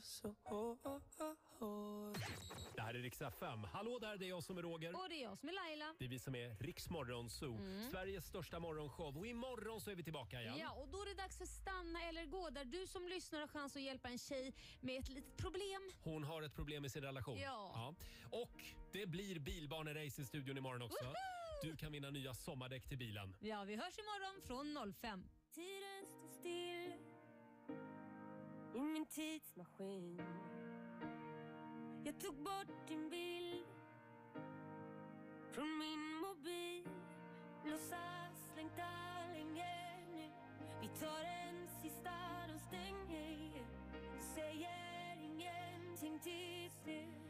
så hårt Det här är Rix FM. Hallå där, det är jag som är Roger. Och det är jag som är Laila. Det är vi som är Rix Morgonzoo, Mm. Sveriges största morgonshow. Och imorgon så är vi tillbaka igen. Ja, och då är det dags för Stanna eller gå där du som lyssnar har chans att hjälpa en tjej med ett litet problem. Hon har ett problem i sin relation. Ja. Och det blir bilbanerace i studion imorgon också. Du kan vinna nya sommardäck till bilen. Ja, vi hörs imorgon från 05. Tiden står still i min tidsmaskin. Jag tog bort din bild från min mobil. Låtsas längta länge nu. Vi tar en sista, de stänger. Säger ingenting till slut.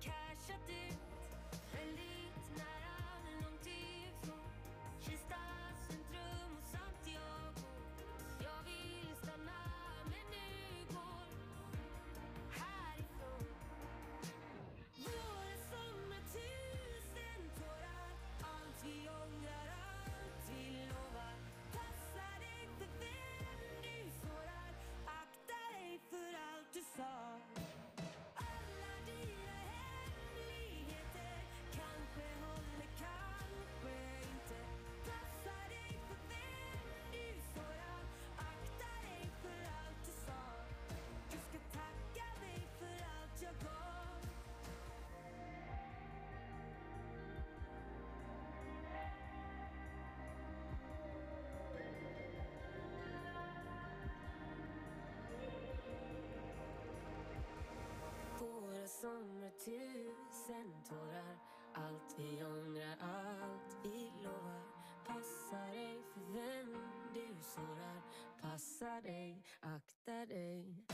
cash up, the Passa dig, akta dig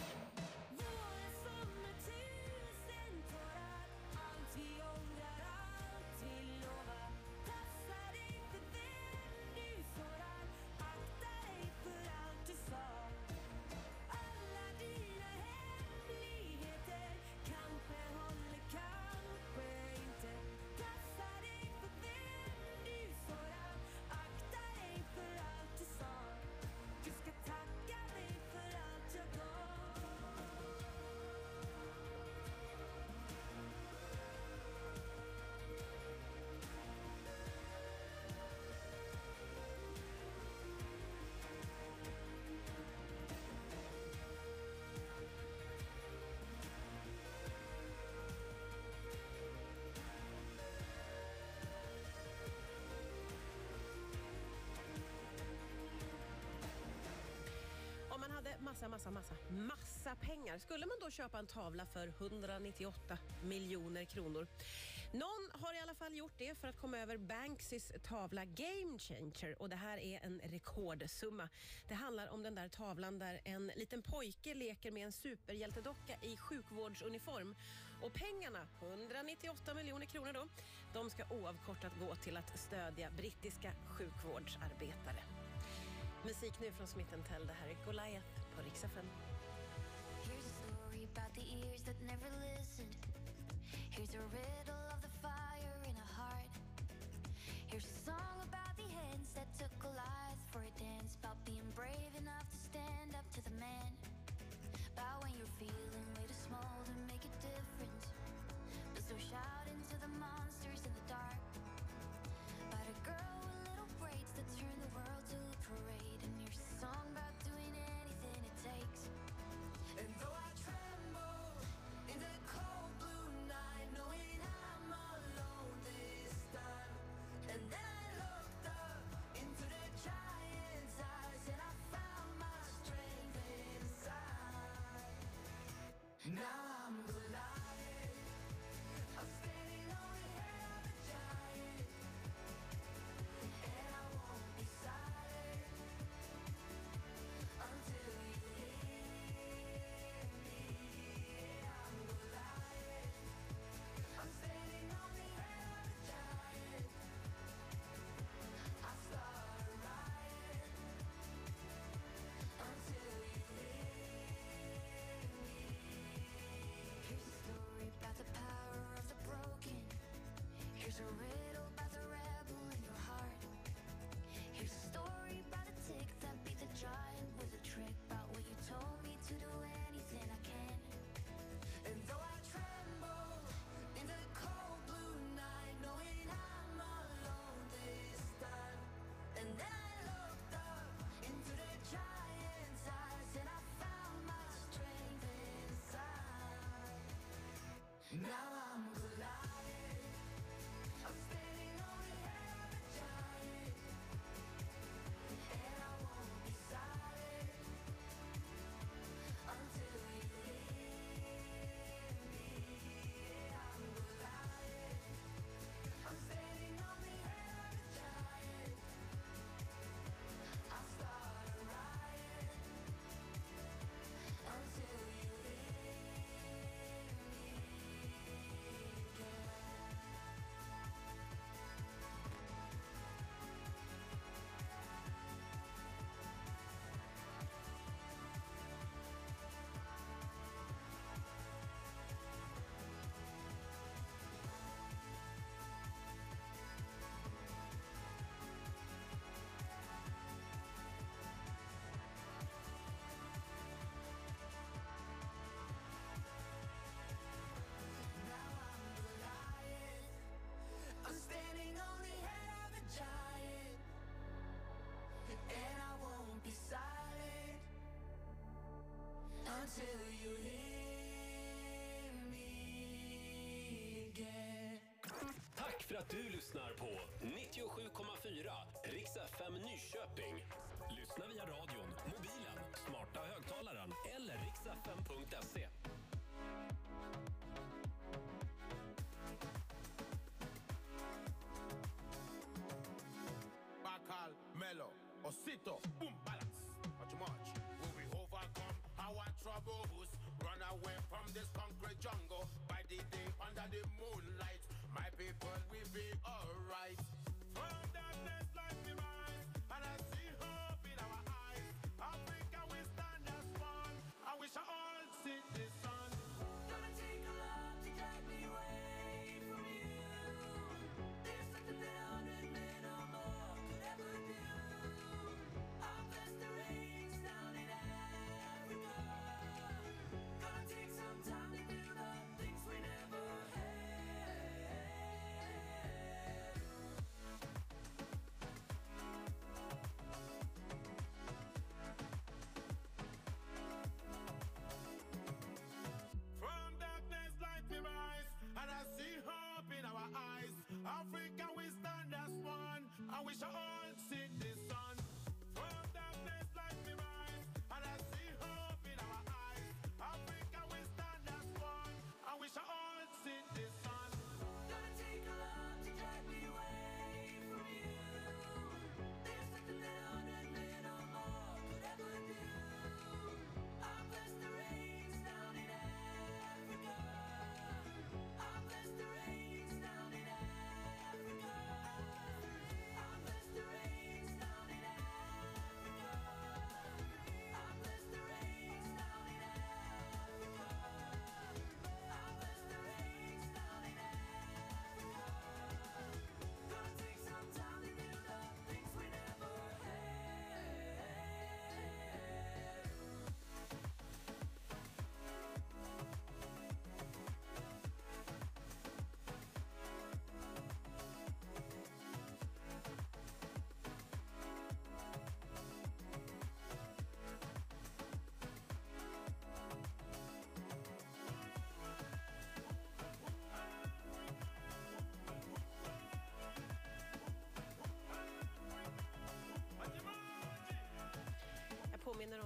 massa, massa, massa, massa pengar, skulle man då köpa en tavla för 198 miljoner kronor? Någon har i alla fall gjort det för att komma över Banksys tavla Game Changer och det här är en rekordsumma. Det handlar om den där tavlan där en liten pojke leker med en superhjältedocka i sjukvårdsuniform. Och pengarna, 198 miljoner kronor då, de ska oavkortat gå till att stödja brittiska sjukvårdsarbetare. Musik nu från Smith Tell. Det här är Goliath på Rix FM. Here's a story about the ears that never listened. Here's a riddle of the fire in a heart. Here's a song Bygg.se. Bacal, Mello, Osito, boom, balance. Much, much. Will we overcome our troubles? Run away from this concrete jungle by the day under the moonlight. My people, we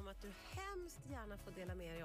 om att du hemskt gärna får dela med dig